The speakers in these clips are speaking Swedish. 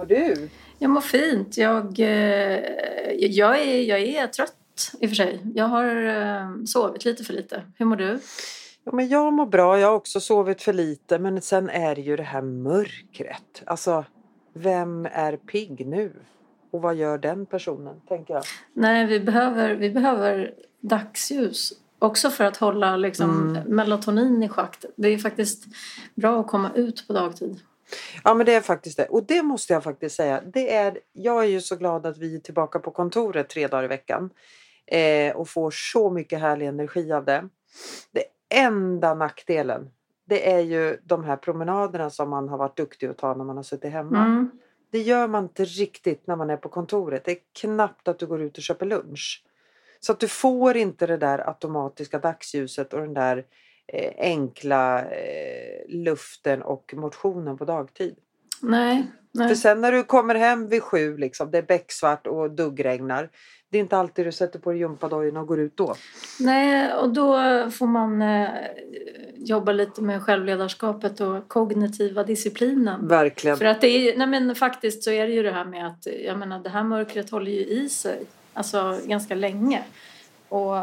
mår du? Jag mår fint. Jag, eh, jag, är, jag är trött i och för sig. Jag har eh, sovit lite för lite. Hur mår du? Ja, men jag mår bra, jag har också sovit för lite men sen är det ju det här mörkret. Alltså, vem är pigg nu? Och vad gör den personen, tänker jag. Nej, vi behöver, vi behöver dagsljus. Också för att hålla liksom, Mm. melatonin i schakt. Det är faktiskt bra att komma ut på dagtid. Ja men det är faktiskt det. Och det måste jag faktiskt säga. Det är, jag är ju så glad att vi är tillbaka på kontoret tre dagar i veckan. Eh, och får så mycket härlig energi av det. Det enda nackdelen det är ju de här promenaderna som man har varit duktig att ta när man har suttit hemma. Mm. Det gör man inte riktigt när man är på kontoret. Det är knappt att du går ut och köper lunch. Så att du får inte det där automatiska dagsljuset och den där eh, enkla eh, luften och motionen på dagtid. Nej, För nej. sen när du kommer hem vid sju, liksom, det är becksvart och duggregnar. Det är inte alltid du sätter på dig gympadojorna och går ut då. nej, och då får man eh, jobba lite med självledarskapet och kognitiva disciplinen. Verkligen. För att det är, nej men faktiskt så är det ju det här med att jag menar, det här mörkret håller ju i sig alltså ganska länge. Och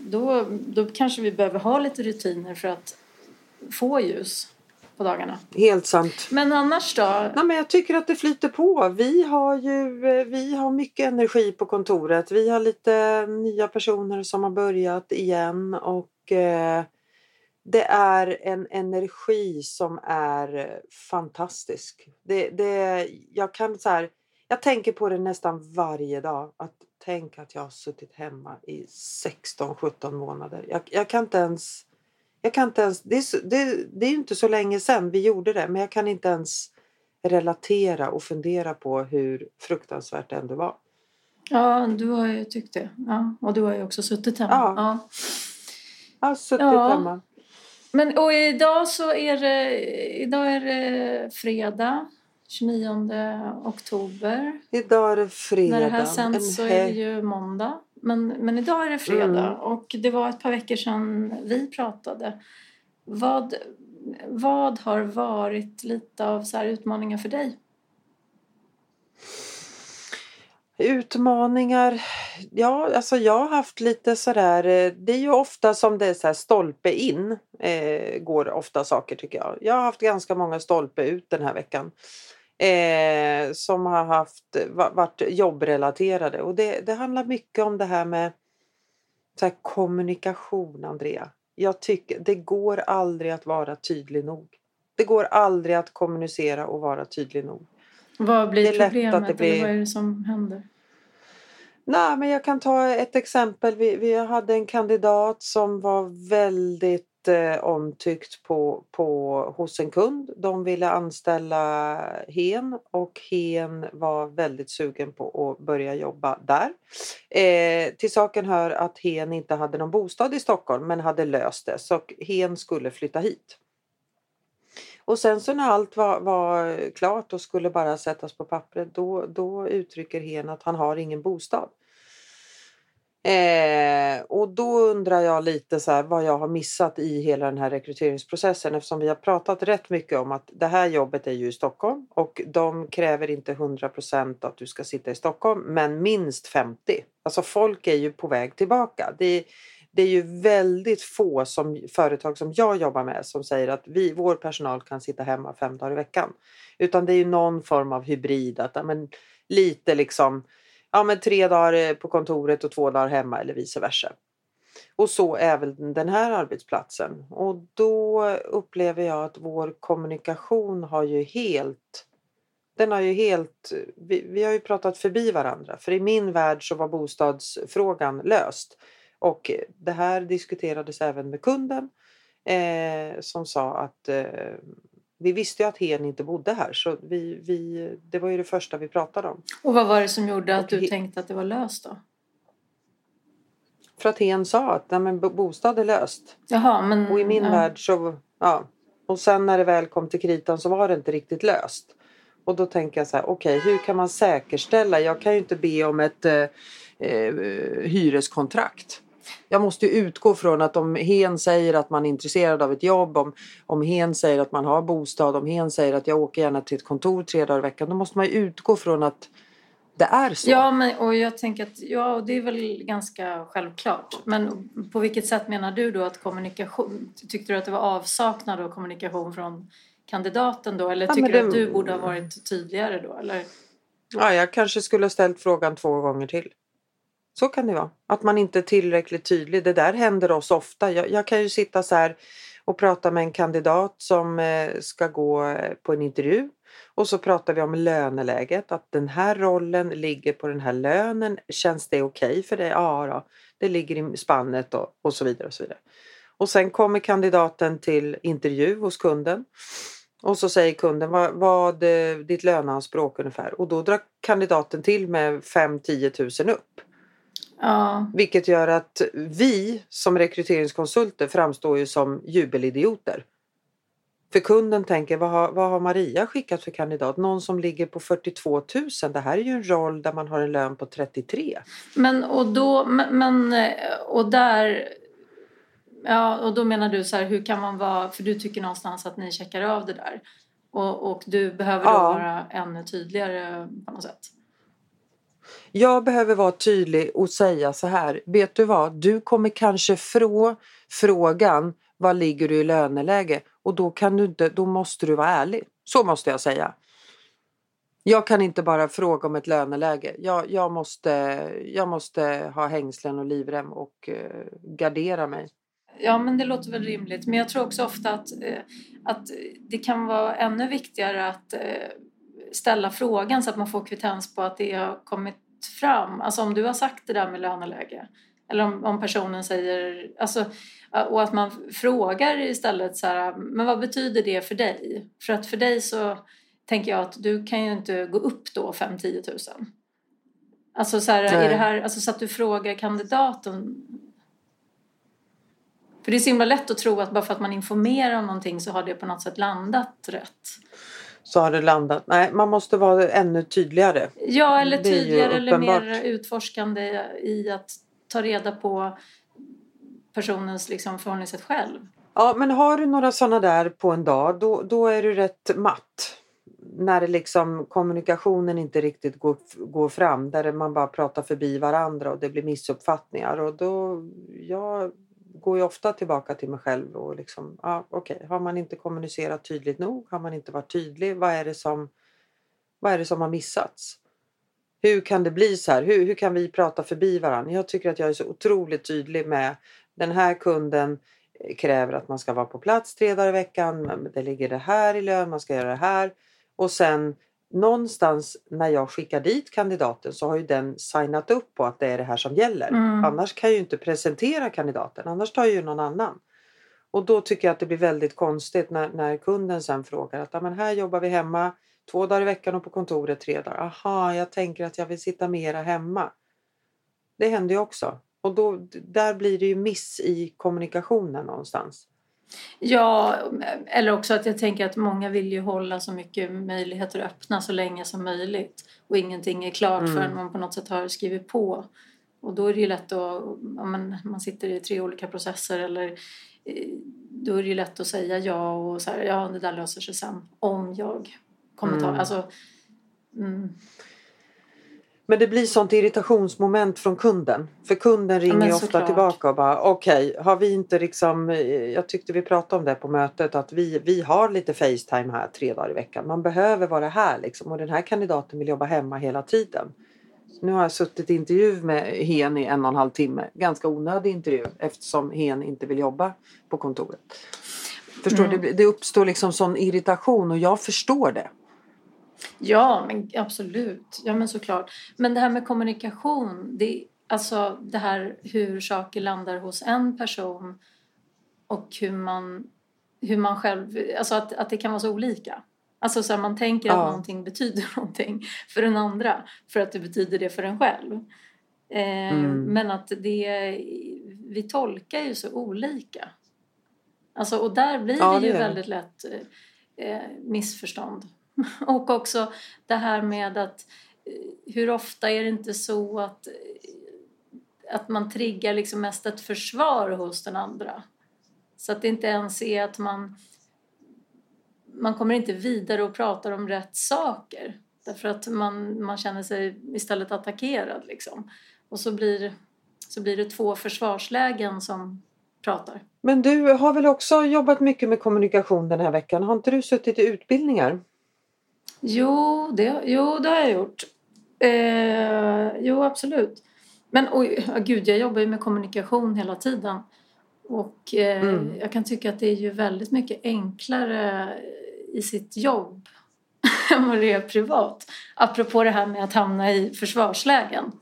då, då kanske vi behöver ha lite rutiner för att få ljus på dagarna. Helt sant. Men annars då? Nej, men jag tycker att det flyter på. Vi har ju eh, vi har mycket energi på kontoret. Vi har lite nya personer som har börjat igen och eh, det är en energi som är fantastisk. Det, det, jag, kan så här, jag tänker på det nästan varje dag. Att tänk att jag har suttit hemma i 16-17 månader. Jag, jag kan inte ens... Jag kan inte ens det, är det, det är inte så länge sedan vi gjorde det men jag kan inte ens relatera och fundera på hur fruktansvärt det ändå var. Ja, du har ju tyckt det. Ja, och du har ju också suttit hemma. Ja. Ja. Jag har suttit Ja. hemma. Men och idag så är det, idag är det fredag 29 oktober. Idag är det fredag. När det här sänds så är det ju måndag. Men, men idag är det fredag Mm. och det var ett par veckor sedan vi pratade. Vad, vad har varit lite av så här utmaningar för dig? Utmaningar. Ja, alltså jag har haft lite sådär. eh, Det är ju ofta som det är så här stolpe in. Eh, går ofta saker tycker jag. Jag har haft ganska många stolpe ut den här veckan. Eh, som har haft, va- varit jobbrelaterade. Och det, det handlar mycket om det här med så här kommunikation, Andrea. Jag tycker det går aldrig att vara tydlig nog. Det går aldrig att kommunicera och vara tydlig nog. Vad blir problemet blir- eller vad är det som händer? Nej, men jag kan ta ett exempel. Vi, vi hade en kandidat som var väldigt Eh, omtyckt på, på, hos en kund. De ville anställa hen och hen var väldigt sugen på att börja jobba där. Eh, till saken hör att hen inte hade någon bostad i Stockholm men hade löst det så hen skulle flytta hit. Och sen så när allt var, var klart och skulle bara sättas på pappret då, då uttrycker hen att han har ingen bostad. Eh, och då undrar jag lite så här, vad jag har missat i hela den här rekryteringsprocessen eftersom vi har pratat rätt mycket om att det här jobbet är ju i Stockholm och de kräver inte 100% att du ska sitta i Stockholm men minst 50. Alltså folk är ju på väg tillbaka. Det, det är ju väldigt få som, företag som jag jobbar med som säger att vi, vår personal kan sitta hemma fem dagar i veckan. Utan det är ju någon form av hybrid. Att, men, lite liksom ja, men tre dagar eh, på kontoret och två dagar hemma eller vice versa. Och så även den här arbetsplatsen. Och då upplever jag att vår kommunikation har ju helt den har ju helt, vi, vi har ju pratat förbi varandra. För i min värld så var bostadsfrågan löst. Och det här diskuterades även med kunden eh, som sa att eh, vi visste ju att hen inte bodde här så vi, vi, det var ju det första vi pratade om. Och vad var det som gjorde att Och du tänkte att det var löst då? För att hen sa att nej, men bo- bostad är löst. Jaha, men... Och i min ja. värld så, ja. Och sen när det väl kom till kritan så var det inte riktigt löst. Och då tänker jag så här, okej hur kan man säkerställa? Jag kan ju inte be om ett eh, eh, hyreskontrakt. Jag måste ju utgå från att om hen säger att man är intresserad av ett jobb, om, om hen säger att man har bostad, om hen säger att jag åker gärna till ett kontor tre dagar i veckan. Då måste man ju utgå från att det är så. Ja, men, och jag tänker att ja, det är väl ganska självklart. Men på vilket sätt menar du då att kommunikation, tyckte du att det var avsaknad av kommunikation från kandidaten då? Eller Ja, tycker men du det- att du borde ha varit tydligare då? Eller? Ja, jag kanske skulle ha ställt frågan två gånger till. Så kan det vara. Att man inte är tillräckligt tydlig. Det där händer oss ofta. Jag, jag kan ju sitta så här och prata med en kandidat som eh, ska gå eh, på en intervju. Och så pratar vi om löneläget. Att den här rollen ligger på den här lönen. Känns det okej för dig? Ja, då. det ligger i spannet och, och så vidare. Och så vidare. Och sen kommer kandidaten till intervju hos kunden. Och så säger kunden vad, vad ditt löneanspråk ungefär. Och då drar kandidaten till med 5-10 000 upp. Ja, Vilket gör att vi som rekryteringskonsulter framstår ju som jubelidioter. För kunden tänker vad har, vad har Maria skickat för kandidat? Någon som ligger på 42 000. Det här är ju en roll där man har en lön på 33. men och då, men, och där Ja, och då menar du så här, hur kan man vara, för du tycker någonstans att ni checkar av det där. Och, och du behöver då Ja. vara ännu tydligare på något sätt. Jag behöver vara tydlig och säga så här. Vet du vad? Du kommer kanske få frågan vad ligger du i löneläge? Och då, kan du inte, då måste du vara ärlig. Så måste jag säga. Jag kan inte bara fråga om ett löneläge. Jag, jag, måste, jag måste ha hängslen och livrem och eh, gardera mig. Ja, men det låter väl rimligt. Men jag tror också ofta att, eh, att det kan vara ännu viktigare att eh, ställa frågan så att man får kvittens på att det har kommit fram. Alltså om du har sagt det där med löneläge. Eller om, om personen säger... Alltså, och att man frågar istället så här, men vad betyder det för dig? För att för dig så tänker jag att du kan ju inte gå upp då 5-10 000. Alltså så, här, är det här, alltså så att du frågar kandidaten för det är så himla lätt att tro att bara för att man informerar om någonting så har det på något sätt landat rätt. Så har det landat. Nej, man måste vara ännu tydligare. Ja, eller tydligare eller mer utforskande i att ta reda på personens liksom förhållningssätt själv. Ja, men har du några sådana där på en dag, då, då är du rätt matt. När liksom kommunikationen inte riktigt går, går fram, där man bara pratar förbi varandra och det blir missuppfattningar. Och då, jag går ju ofta tillbaka till mig själv och liksom, ja okay, har man inte kommunicerat tydligt nog? Har man inte varit tydlig? Vad är det som, vad är det som har missats? Hur kan det bli så här? Hur, hur kan vi prata förbi varandra? Jag tycker att jag är så otroligt tydlig med den här kunden kräver att man ska vara på plats tre dagar i veckan. Det ligger det här i lön, man ska göra det här. Och sen någonstans när jag skickar dit kandidaten så har ju den signat upp på att det är det här som gäller. Mm. Annars kan jag ju inte presentera kandidaten, annars tar ju någon annan. Och då tycker jag att det blir väldigt konstigt när, när kunden sen frågar att "Ja, men här jobbar vi hemma två dagar i veckan och på kontoret tre dagar. Aha, jag tänker att jag vill sitta mera hemma. Det händer ju också. Och då, där blir det ju miss i kommunikationen någonstans. Ja, eller också att jag tänker att många vill ju hålla så mycket möjligheter öppna så länge som möjligt. Och ingenting är klart Mm. förrän man på något sätt har skrivit på. Och då är det ju lätt att, om man, man sitter i tre olika processer eller eh, då är det ju lätt att säga ja och så här, ja det där löser sig sen. Om jag kommer ta, Mm. alltså mm. Men det blir sånt irritationsmoment från kunden. För kunden ringer ju ofta tillbaka och bara okej, har vi inte liksom, eh, jag tyckte vi pratade om det på mötet att vi, vi har lite Facetime här tre dagar i veckan. Man behöver vara här liksom och den här kandidaten vill jobba hemma hela tiden. Nu har jag suttit i intervju med Hen i en och en halv timme. Ganska onödig intervju eftersom Hen inte vill jobba på kontoret. Förstår Mm. du? Det uppstår liksom sån irritation och jag förstår det. Ja, men absolut. Ja, men såklart. Men det här med kommunikation, det, alltså det här hur saker landar hos en person och hur man, hur man själv, alltså att, att det kan vara så olika. Alltså så här, man tänker Ja. att någonting betyder någonting för den andra för att det betyder det för en själv. Eh, Mm. Men att det, vi tolkar ju så olika. Alltså, och där blir Ja, det det ju väldigt lätt eh, eh, missförstånd. Och också det här med att eh, hur ofta är det inte så att, eh, att man triggar liksom mest ett försvar hos den andra. Så att det inte ens är att man man kommer inte vidare och pratar om rätt saker. Därför att man, man känner sig istället attackerad. Liksom. Och så blir, så blir det två försvarslägen som pratar. Men du har väl också jobbat mycket med kommunikation den här veckan? Har inte du suttit i utbildningar? Jo, det, jo, det har jag gjort. Eh, jo, absolut. Men oj, gud, jag jobbar ju med kommunikation hela tiden. Och eh, mm. jag kan tycka att det är ju väldigt mycket enklare i sitt jobb än vad det är privat. Apropå det här med att hamna i försvarslägen.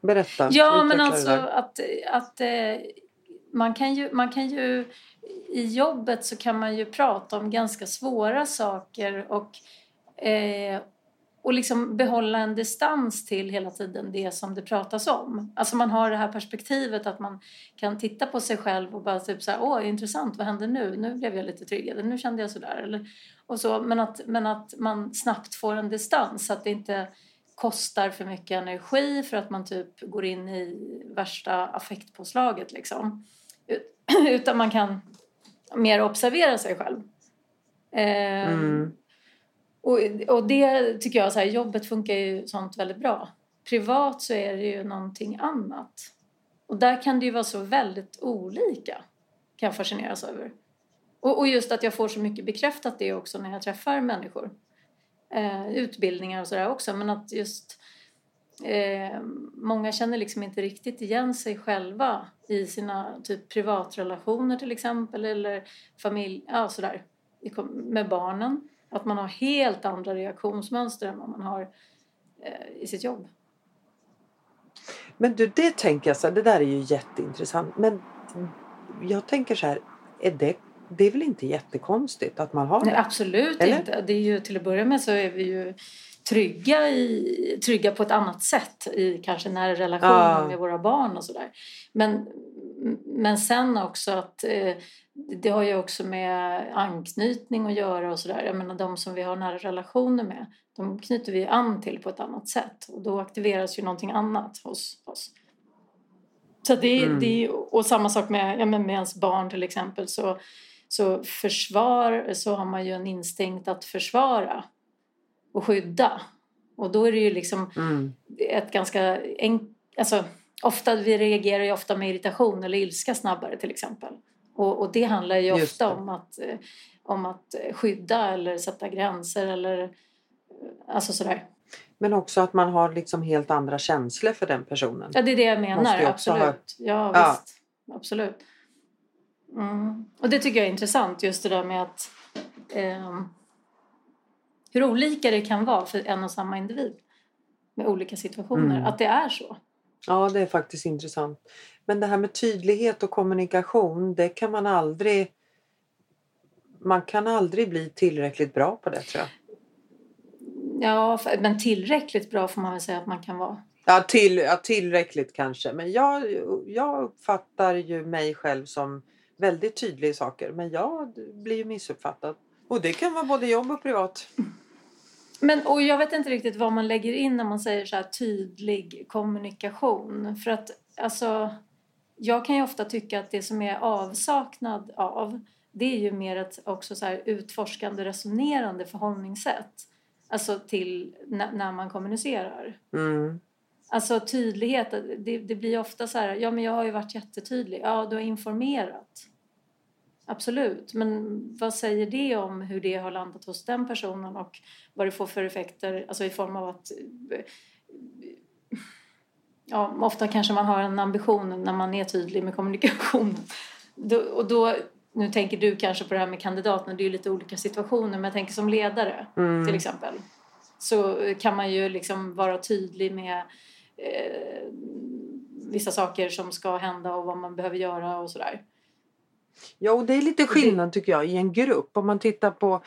Berätta. Ja, men alltså att, att eh, man, kan ju, man kan ju... I jobbet så kan man ju prata om ganska svåra saker och, eh, och liksom behålla en distans till hela tiden det som det pratas om. Alltså man har det här perspektivet att man kan titta på sig själv och bara typ så här, åh intressant, vad hände nu? Nu blev jag lite tryggare, nu kände jag sådär. Eller, och så, men, att, men att man snabbt får en distans så att det inte kostar för mycket energi för att man typ går in i värsta affektpåslaget liksom. Utan man kan mer observera sig själv. Eh, mm. Och, och det tycker jag, så här, jobbet funkar ju sånt väldigt bra. Privat så är det ju någonting annat. Och där kan det ju vara så väldigt olika. Kan jag fascineras över. Och, och just att jag får så mycket bekräftat det också när jag träffar människor. Eh, utbildningar och sådär också. Men att just eh, många känner liksom inte riktigt igen sig själva i sina typ privatrelationer till exempel eller familj, ja sådär, med barnen. Att man har helt andra reaktionsmönster än vad man har eh, i sitt jobb. Men du, det tänker jag så här, det där är ju jätteintressant. Men jag tänker så här, är det, det är väl inte jättekonstigt att man har det? Nej, absolut Eller? inte. Det är ju, till att börja med så är vi ju trygga, i, trygga på ett annat sätt i kanske nära relationer ah. med våra barn och sådär. Men, men sen också att eh, det har ju också med anknytning att göra och sådär. Jag menar de som vi har nära relationer med, de knyter vi an till på ett annat sätt och då aktiveras ju någonting annat hos oss. Så det, mm. det, och samma sak med, ja, med ens barn till exempel så, så försvar så har man ju en instinkt att försvara och skydda. Och då är det ju liksom mm. ett ganska enkelt, alltså ofta, vi reagerar ju ofta med irritation eller ilska snabbare till exempel. Och, och det handlar ju ofta om att, eh, om att skydda eller sätta gränser eller eh, alltså sådär. Men också att man har liksom helt andra känslor för den personen. Ja, det är det jag menar. Absolut. Ha... Ja, ja, visst. Absolut. Mm. Och det tycker jag är intressant, just det där med att eh, hur olika det kan vara för en och samma individ med olika situationer. Mm. Att det är så. Ja, det är faktiskt intressant. Men det här med tydlighet och kommunikation, det kan man aldrig... Man kan aldrig bli tillräckligt bra på det tror jag. Ja, men tillräckligt bra får man väl säga att man kan vara. Ja, till, ja tillräckligt kanske. Men jag, jag uppfattar ju mig själv som väldigt tydlig i saker. Men jag blir ju missuppfattad. Och det kan vara både jobb och privat. Men, och jag vet inte riktigt vad man lägger in när man säger så tydlig kommunikation. För att alltså, jag kan ju ofta tycka att det som är avsaknad av det är ju mer ett också så utforskande, resonerande förhållningssätt. Alltså till när man kommunicerar. Mm. Alltså tydlighet, det, det blir ofta så här, ja men jag har ju varit jättetydlig. Ja, du har informerat. Absolut, men vad säger det om hur det har landat hos den personen och vad det får för effekter, alltså i form av att ja, ofta kanske man har en ambition när man är tydlig med kommunikationen. Då, och då, nu tänker du kanske på det här med kandidaterna, det är ju lite olika situationer, men jag tänker som ledare mm. till exempel. Så kan man ju liksom vara tydlig med eh, vissa saker som ska hända och vad man behöver göra och sådär. Ja, och det är lite skillnad tycker jag i en grupp. Om man tittar på,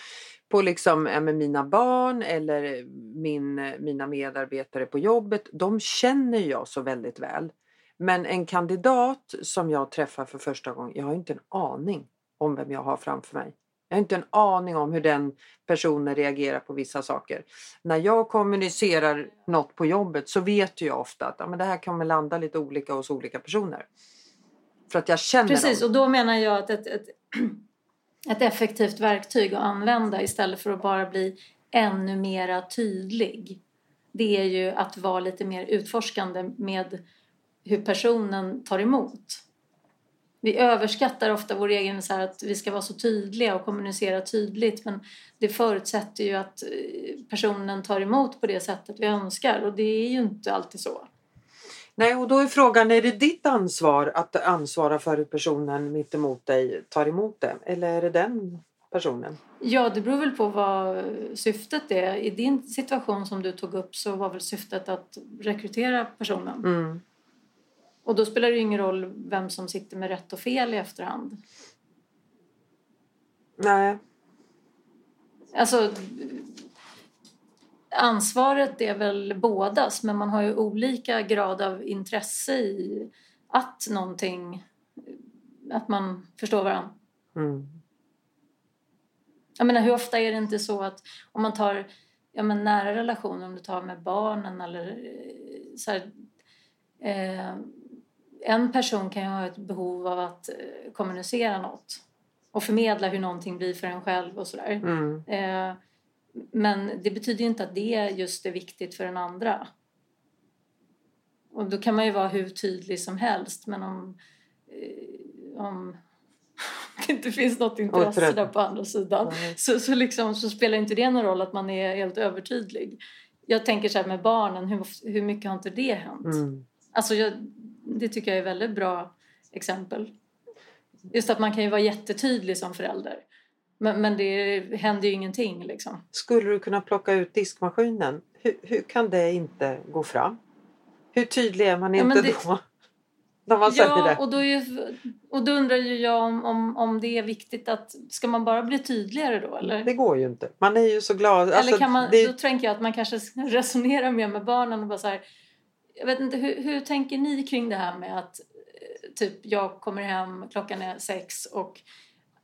på liksom, med mina barn eller min, mina medarbetare på jobbet. De känner jag så väldigt väl. Men en kandidat som jag träffar för första gången, jag har inte en aning om vem jag har framför mig. Jag har inte en aning om hur den personen reagerar på vissa saker. När jag kommunicerar något på jobbet så vet jag ofta att ja, men det här kommer landa lite olika hos olika personer. För att jag känner Precis, dem. och då menar jag att ett, ett, ett effektivt verktyg att använda istället för att bara bli ännu mera tydlig. Det är ju att vara lite mer utforskande med hur personen tar emot. Vi överskattar ofta vår egen så att vi ska vara så tydliga och kommunicera tydligt men det förutsätter ju att eh, personen tar emot på det sättet vi önskar och det är ju inte alltid så. Nej, och då är frågan, är det ditt ansvar att ansvara för hur personen mitt emot dig tar emot det? Eller är det den personen? Ja, det beror väl på vad syftet är. I din situation som du tog upp så var väl syftet att rekrytera personen. Mm. Och då spelar det ju ingen roll vem som sitter med rätt och fel i efterhand. Nej, Alltså, ansvaret är väl bådas men man har ju olika grad av intresse i att någonting, att man förstår varandra. mm. Jag menar hur ofta är det inte så att om man tar ja, men nära relationer, om du tar med barnen eller eh, så här, eh, en person kan ju ha ett behov av att eh, kommunicera något och förmedla hur någonting blir för en själv och sådär. Mm. Eh, men det betyder ju inte att det just är viktigt för den andra. Och då kan man ju vara hur tydlig som helst men om, eh, om det inte finns något intresse där på andra sidan så, så, liksom, så spelar inte det någon roll att man är helt övertydlig. Jag tänker så här med barnen, hur, hur mycket har inte det hänt? Mm. Alltså jag, det tycker jag är väldigt bra exempel. Just att man kan ju vara jättetydlig som förälder. Men, men det händer ju ingenting liksom. Skulle du kunna plocka ut diskmaskinen? Hur, hur kan det inte gå fram? Hur tydlig är man Ja, inte det- då? När man säger Ja, det. och då, ju, och då undrar ju jag om, om, om det är viktigt att... Ska man bara bli tydligare då eller? Det går ju inte. Man är ju så glad. eller Alltså, kan man, det, då tänker jag att man kanske ska resonera mer med barnen och bara så här... Jag vet inte, hur, hur tänker ni kring det här med att eh, typ jag kommer hem, klockan är sex och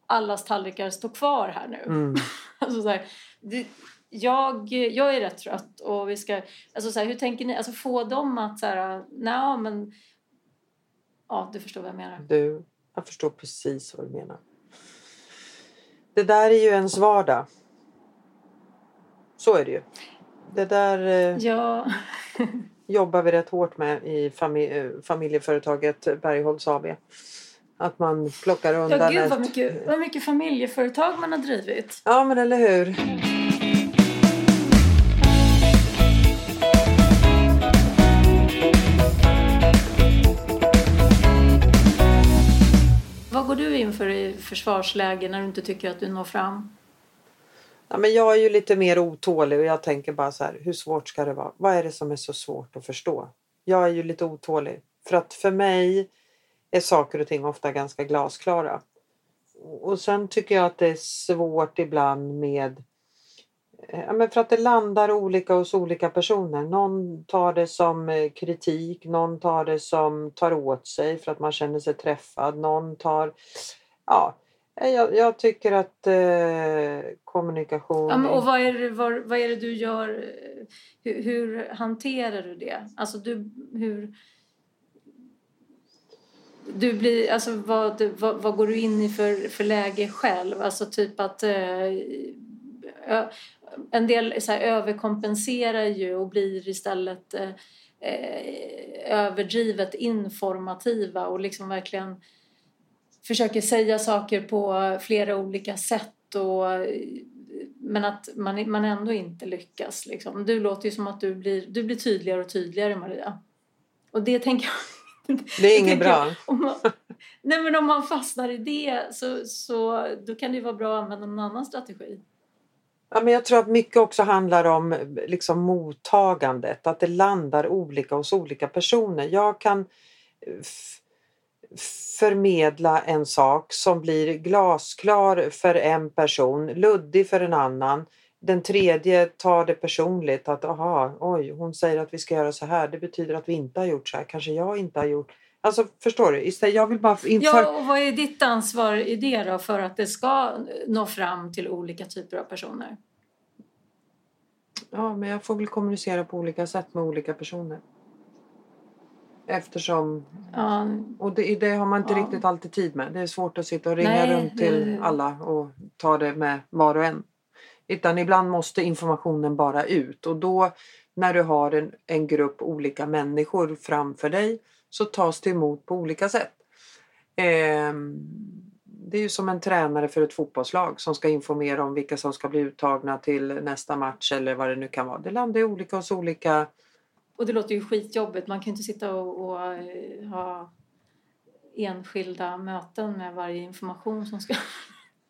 allas tallrikar står kvar här nu. mm. Alltså så här, det, jag, jag är rätt trött och vi ska... Alltså så här, hur tänker ni? Alltså få dem att så här, nej men... Ja, du förstår vad jag menar. Du, jag förstår precis vad du menar. Det där är ju ens vardag. Så är det ju. Det där eh, Ja, jobbar vi rätt hårt med i fami- eh, familjeföretaget Bergholtz AB. Att man plockar undan ja gud vad mycket, vad mycket familjeföretag man har drivit. Ja, men eller hur? Vad går du in för i försvarsläge när du inte tycker att du når fram? Ja, men jag är ju lite mer otålig och jag tänker bara så här, hur svårt ska det vara? Vad är det som är så svårt att förstå? Jag är ju lite otålig. För att för mig är saker och ting ofta ganska glasklara. Och sen tycker jag att det är svårt ibland med Ja, men för att det landar olika hos olika personer. Någon tar det som eh, kritik, någon tar det som tar åt sig för att man känner sig träffad. Någon tar... Ja, jag, jag tycker att eh, kommunikation... Ja, men, och vad är, det, vad, vad är det du gör? eh, Hur, hur hanterar du det? Alltså du, hur... Du blir, alltså vad, vad, vad går du in i för, för läge själv? Alltså typ att eh, en del så här, överkompenserar ju och blir istället eh, eh, överdrivet informativa och liksom verkligen försöker säga saker på flera olika sätt och men att man, man ändå inte lyckas. Liksom. Du låter ju som att du blir, du blir tydligare och tydligare Maria. Och det tänker jag... Det är inget bra. man, nej men om man fastnar i det så, så då kan det vara bra att använda någon annan strategi. Ja, men jag tror att mycket också handlar om liksom, mottagandet. Att det landar olika hos olika personer. Jag kan förmedla en sak som blir glasklar för en person, luddig för en annan. Den tredje tar det personligt att aha, oj, hon säger att vi ska göra så här. Det betyder att vi inte har gjort så här. Kanske jag inte har gjort. Alltså förstår du? Istället, jag vill bara inför... Ja, och vad är ditt ansvar i det då för att det ska nå fram till olika typer av personer? Ja, men jag får väl kommunicera på olika sätt med olika personer. Eftersom... Ja, Och det, det har man inte Ja. riktigt alltid tid med. Det är svårt att sitta och ringa Nej, runt till det- alla och ta det med var och en. Utan ibland måste informationen bara ut och då när du har en, en grupp olika människor framför dig så tas det emot på olika sätt. Eh, det är ju som en tränare för ett fotbollslag som ska informera om vilka som ska bli uttagna till nästa match eller vad det nu kan vara. Det landar ju olika hos olika och det låter ju skitjobbigt. Man kan ju inte sitta och, och eh, ha enskilda möten med varje information som ska...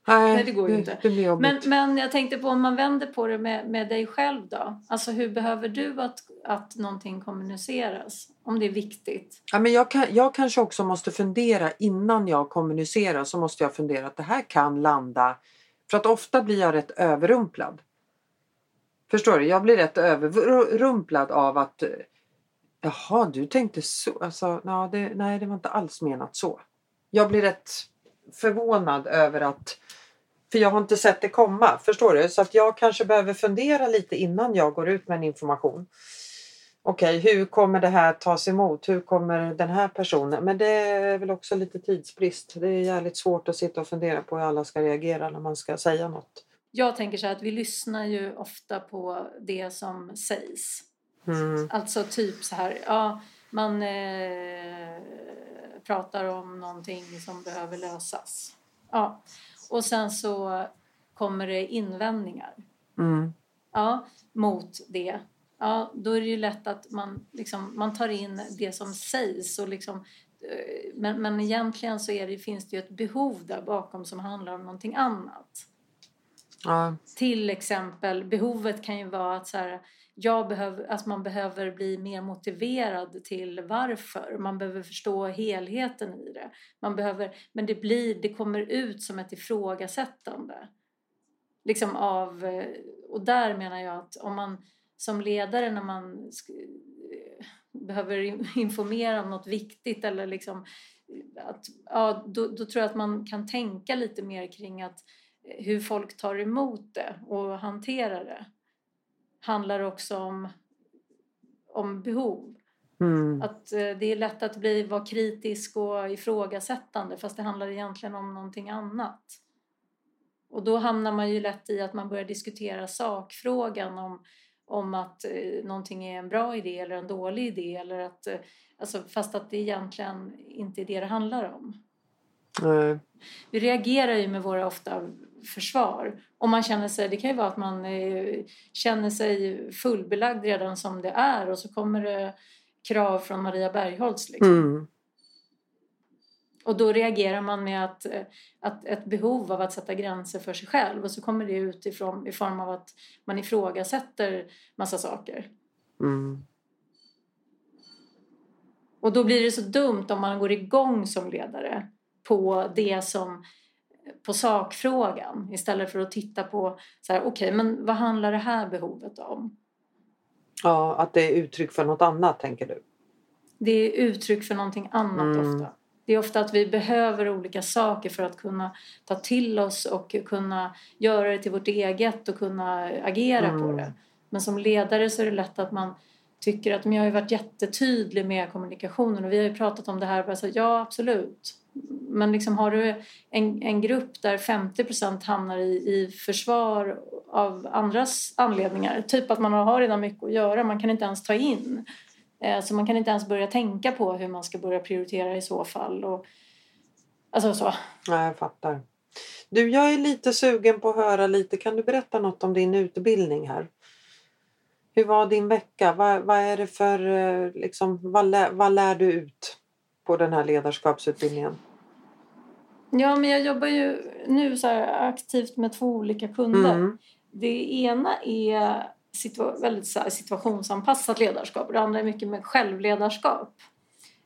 Nej, det går ju inte. Det jobbigt. Men, men jag tänkte på om man vänder på det med, med dig själv då. Alltså hur behöver du att, att någonting kommuniceras? Om det är viktigt. Ja, men jag, kan, jag kanske också måste fundera innan jag kommunicerar så måste jag fundera att det här kan landa. För att ofta blir jag rätt överrumplad. Förstår du? Jag blir rätt överrumplad av att eh, Jaha, du tänkte så. Alltså, ja, det, nej, det var inte alls menat så. Jag blir rätt förvånad över att för jag har inte sett det komma. Förstår du? Så att jag kanske behöver fundera lite innan jag går ut med en information. Okej, hur kommer det här tas emot? Hur kommer den här personen? Men det är väl också lite tidsbrist. Det är jävligt svårt att sitta och fundera på hur alla ska reagera när man ska säga något. Jag tänker så här att vi lyssnar ju ofta på det som sägs. Mm. Alltså typ så här, ja, man eh, pratar om någonting som behöver lösas. Ja. Och sen så kommer det invändningar Mm. ja, mot det. Ja, då är det ju lätt att man, liksom, man tar in det som sägs. Och liksom, eh, men, men egentligen så är det, finns det ju ett behov där bakom som handlar om någonting annat. Ja. Till exempel, behovet kan ju vara att så här, jag behöver, att alltså man behöver bli mer motiverad till varför. Man behöver förstå helheten i det. Man behöver, men det, blir, det kommer ut som ett ifrågasättande. Liksom av, och där menar jag att om man som ledare när man sk- behöver informera om något viktigt eller liksom att, ja, då, då tror jag att man kan tänka lite mer kring att eh, hur folk tar emot det och hanterar det handlar också om, om behov. Mm. Att eh, det är lätt att bli, vara kritisk och ifrågasättande fast det handlar egentligen om någonting annat. Och då hamnar man ju lätt i att man börjar diskutera sakfrågan om, om att eh, någonting är en bra idé eller en dålig idé. Eller att, eh, alltså, fast att det egentligen inte är det det handlar om. Nej. Vi reagerar ju med våra ofta försvar. Om man känner sig, det kan ju vara att man eh, känner sig fullbelagd redan som det är och så kommer det krav från Maria Bergholtz. Liksom. Mm. Och då reagerar man med att, eh, att ett behov av att sätta gränser för sig själv och så kommer det utifrån i form av att man ifrågasätter massa saker. Mm. Och då blir det så dumt om man går igång som ledare på det som på sakfrågan istället för att titta på så här, okej, men vad handlar det här behovet om? Ja, att det är uttryck för något annat tänker du? Det är uttryck för någonting annat Mm. ofta. Det är ofta att vi behöver olika saker för att kunna ta till oss och kunna göra det till vårt eget och kunna agera på Mm. det. Men som ledare så är det lätt att man tycker att men jag har ju varit jättetydlig med kommunikationen och vi har ju pratat om det här. Bara så, ja, absolut. Men liksom har du en, en grupp där 50 procent hamnar i, i försvar av andras anledningar, typ att man har redan mycket att göra, man kan inte ens ta in. Eh, Så man kan inte ens börja tänka på hur man ska börja prioritera i så fall. Och, alltså så. Nej, jag fattar. Du, jag är lite sugen på att höra lite. Kan du berätta något om din utbildning här? Hur var din vecka? Vad, vad är det för, eh, liksom, vad, lär, vad lär du ut på den här ledarskapsutbildningen? Ja, men jag jobbar ju nu så aktivt med två olika kunder. Mm. Det ena är situa- väldigt så situationsanpassat ledarskap och det andra är mycket med självledarskap.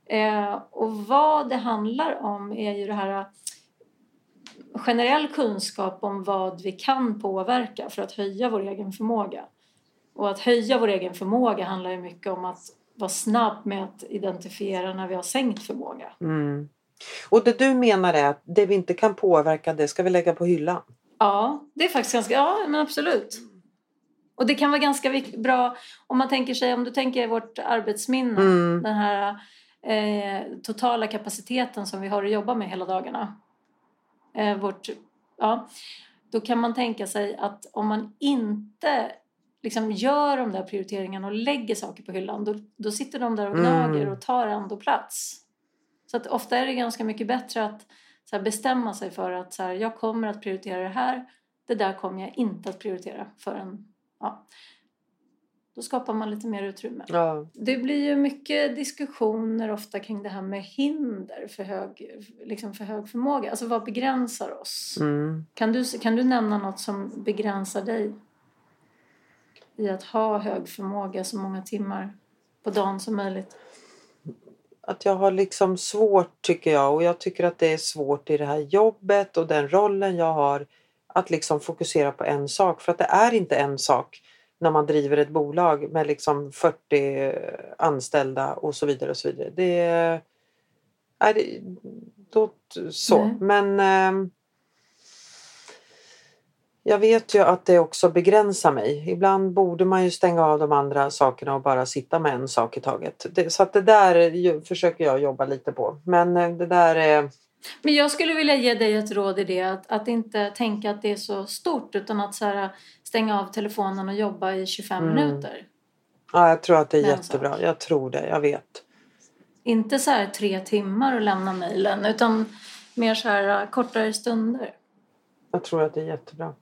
Eh, och vad det handlar om är ju det här generell kunskap om vad vi kan påverka för att höja vår egen förmåga. Och att höja vår egen förmåga handlar ju mycket om att vara snabb med att identifiera när vi har sänkt förmåga. Mm. Och det du menar är att det vi inte kan påverka det ska vi lägga på hyllan? Ja, det är faktiskt ganska, ja men absolut. Och det kan vara ganska bra om man tänker sig, om du tänker vårt arbetsminne, Mm. den här eh, totala kapaciteten som vi har att jobba med hela dagarna. Eh, vårt, ja, då kan man tänka sig att om man inte liksom gör de där prioriteringarna och lägger saker på hyllan, då, då sitter de där och gnager Mm. och tar ändå plats. Så att ofta är det ganska mycket bättre att här, bestämma sig för att så här, jag kommer att prioritera det här, det där kommer jag inte att prioritera förrän, ja. Då skapar man lite mer utrymme. Ja. Det blir ju mycket diskussioner ofta kring det här med hinder för hög, liksom för hög förmåga. Alltså vad begränsar oss? Mm. Kan, du, kan du nämna något som begränsar dig i att ha hög förmåga så många timmar på dagen som möjligt? Att jag har liksom svårt tycker jag och jag tycker att det är svårt i det här jobbet och den rollen jag har att liksom fokusera på en sak för att det är inte en sak när man driver ett bolag med liksom 40 anställda och så vidare och så vidare. Det är, är det, då, så. Nej. Men ehm, jag vet ju att det också begränsar mig. Ibland borde man ju stänga av de andra sakerna och bara sitta med en sak i taget. Det, så att det där försöker jag jobba lite på. Men eh, det där är... Men jag skulle vilja ge dig ett råd i det. Att, att inte tänka att det är så stort utan att så här, stänga av telefonen och jobba i 25 Mm. minuter. Ja, jag tror att det är jättebra. sak. Jag tror det. Jag vet. Inte så här tre timmar och lämna mejlen utan mer så här äh, kortare stunder. Jag tror att det är jättebra.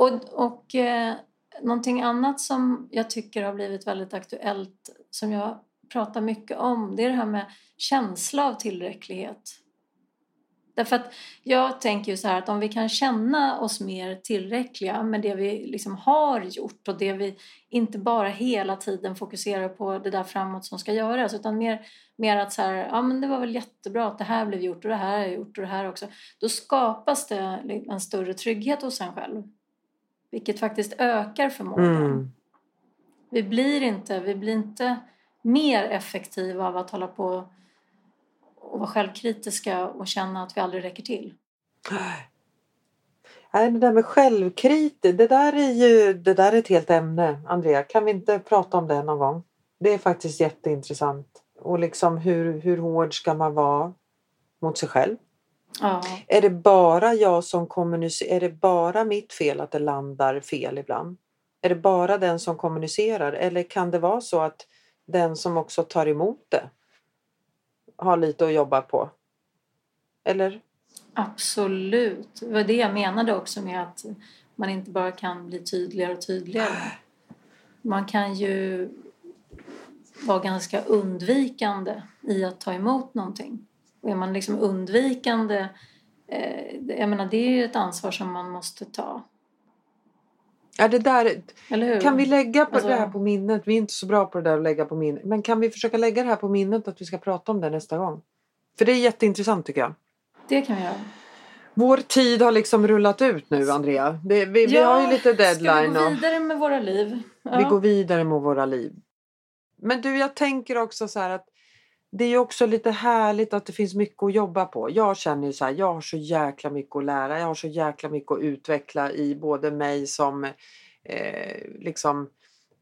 Och, och eh, någonting annat som jag tycker har blivit väldigt aktuellt som jag pratar mycket om det är det här med känsla av tillräcklighet. Därför att jag tänker ju så här att om vi kan känna oss mer tillräckliga med det vi liksom har gjort och det vi inte bara hela tiden fokuserar på det där framåt som ska göras utan mer, mer att så här, ja men det var väl jättebra att det här blev gjort och det här har jag gjort och det här också. Då skapas det en större trygghet hos en själv. Vilket faktiskt ökar förmågan. Mm. Vi, blir inte, vi blir inte mer effektiva av att hålla på och vara självkritiska och känna att vi aldrig räcker till. Nej, det där med självkritik, det där är ju det där är ett helt ämne. Andrea, kan vi inte prata om det någon gång? Det är faktiskt jätteintressant. Och liksom hur, hur hård ska man vara mot sig själv? Ja, Är det bara jag som kommunicerar? Är det bara mitt fel att det landar fel ibland? Är det bara den som kommunicerar? Eller kan det vara så att den som också tar emot det har lite att jobba på? Eller? absolut. Det var det jag menade också med att man inte bara kan bli tydligare och tydligare. Man kan ju vara ganska undvikande i att ta emot någonting. Och är man liksom undvikande, eh, jag menar det är ju ett ansvar som man måste ta. Ja, det där, kan vi lägga på Alltså- det här på minnet? Vi är inte så bra på det där att lägga på minnet. Men kan vi försöka lägga det här på minnet att vi ska prata om det nästa gång? För det är jätteintressant tycker jag. Det kan vi göra. Vår tid har liksom rullat ut nu Andrea. Det, vi, vi har ju lite Ska vi deadline. gå vidare med våra liv? Ja. Vi går vidare med våra liv. Men du, jag tänker också så här att det är ju också lite härligt att det finns mycket att jobba på. Jag känner ju så här, jag har så jäkla mycket att lära. Jag har så jäkla mycket att utveckla i både mig som eh, liksom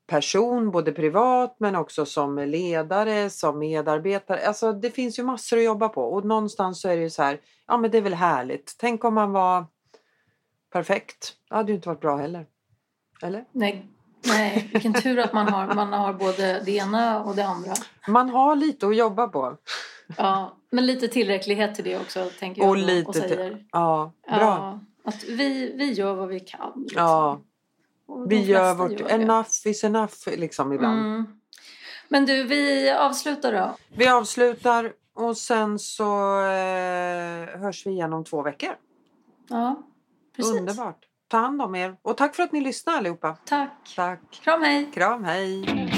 person, både privat men också som ledare, som medarbetare. Alltså det finns ju massor att jobba på och någonstans så är det ju så här, ja men det är väl härligt. Tänk om man var perfekt. Det hade ju inte varit bra heller. Eller? Nej, nej, vilken tur att man har, man har både det ena och det andra. Man har lite att jobba på. Ja, men lite tillräcklighet till det också, tänker jag. Och lite och säger. Ja, bra. Ja, att vi, vi gör vad vi kan. Liksom. Ja, vi gör vårt det. enough is enough liksom ibland. Mm. Men du, vi avslutar då. Vi avslutar och sen så eh, hörs vi igen om två veckor. Ja, precis. Underbart. Ta hand om er och tack för att ni lyssnade allihopa. Tack. Tack. Kram, hej. Kram, hej.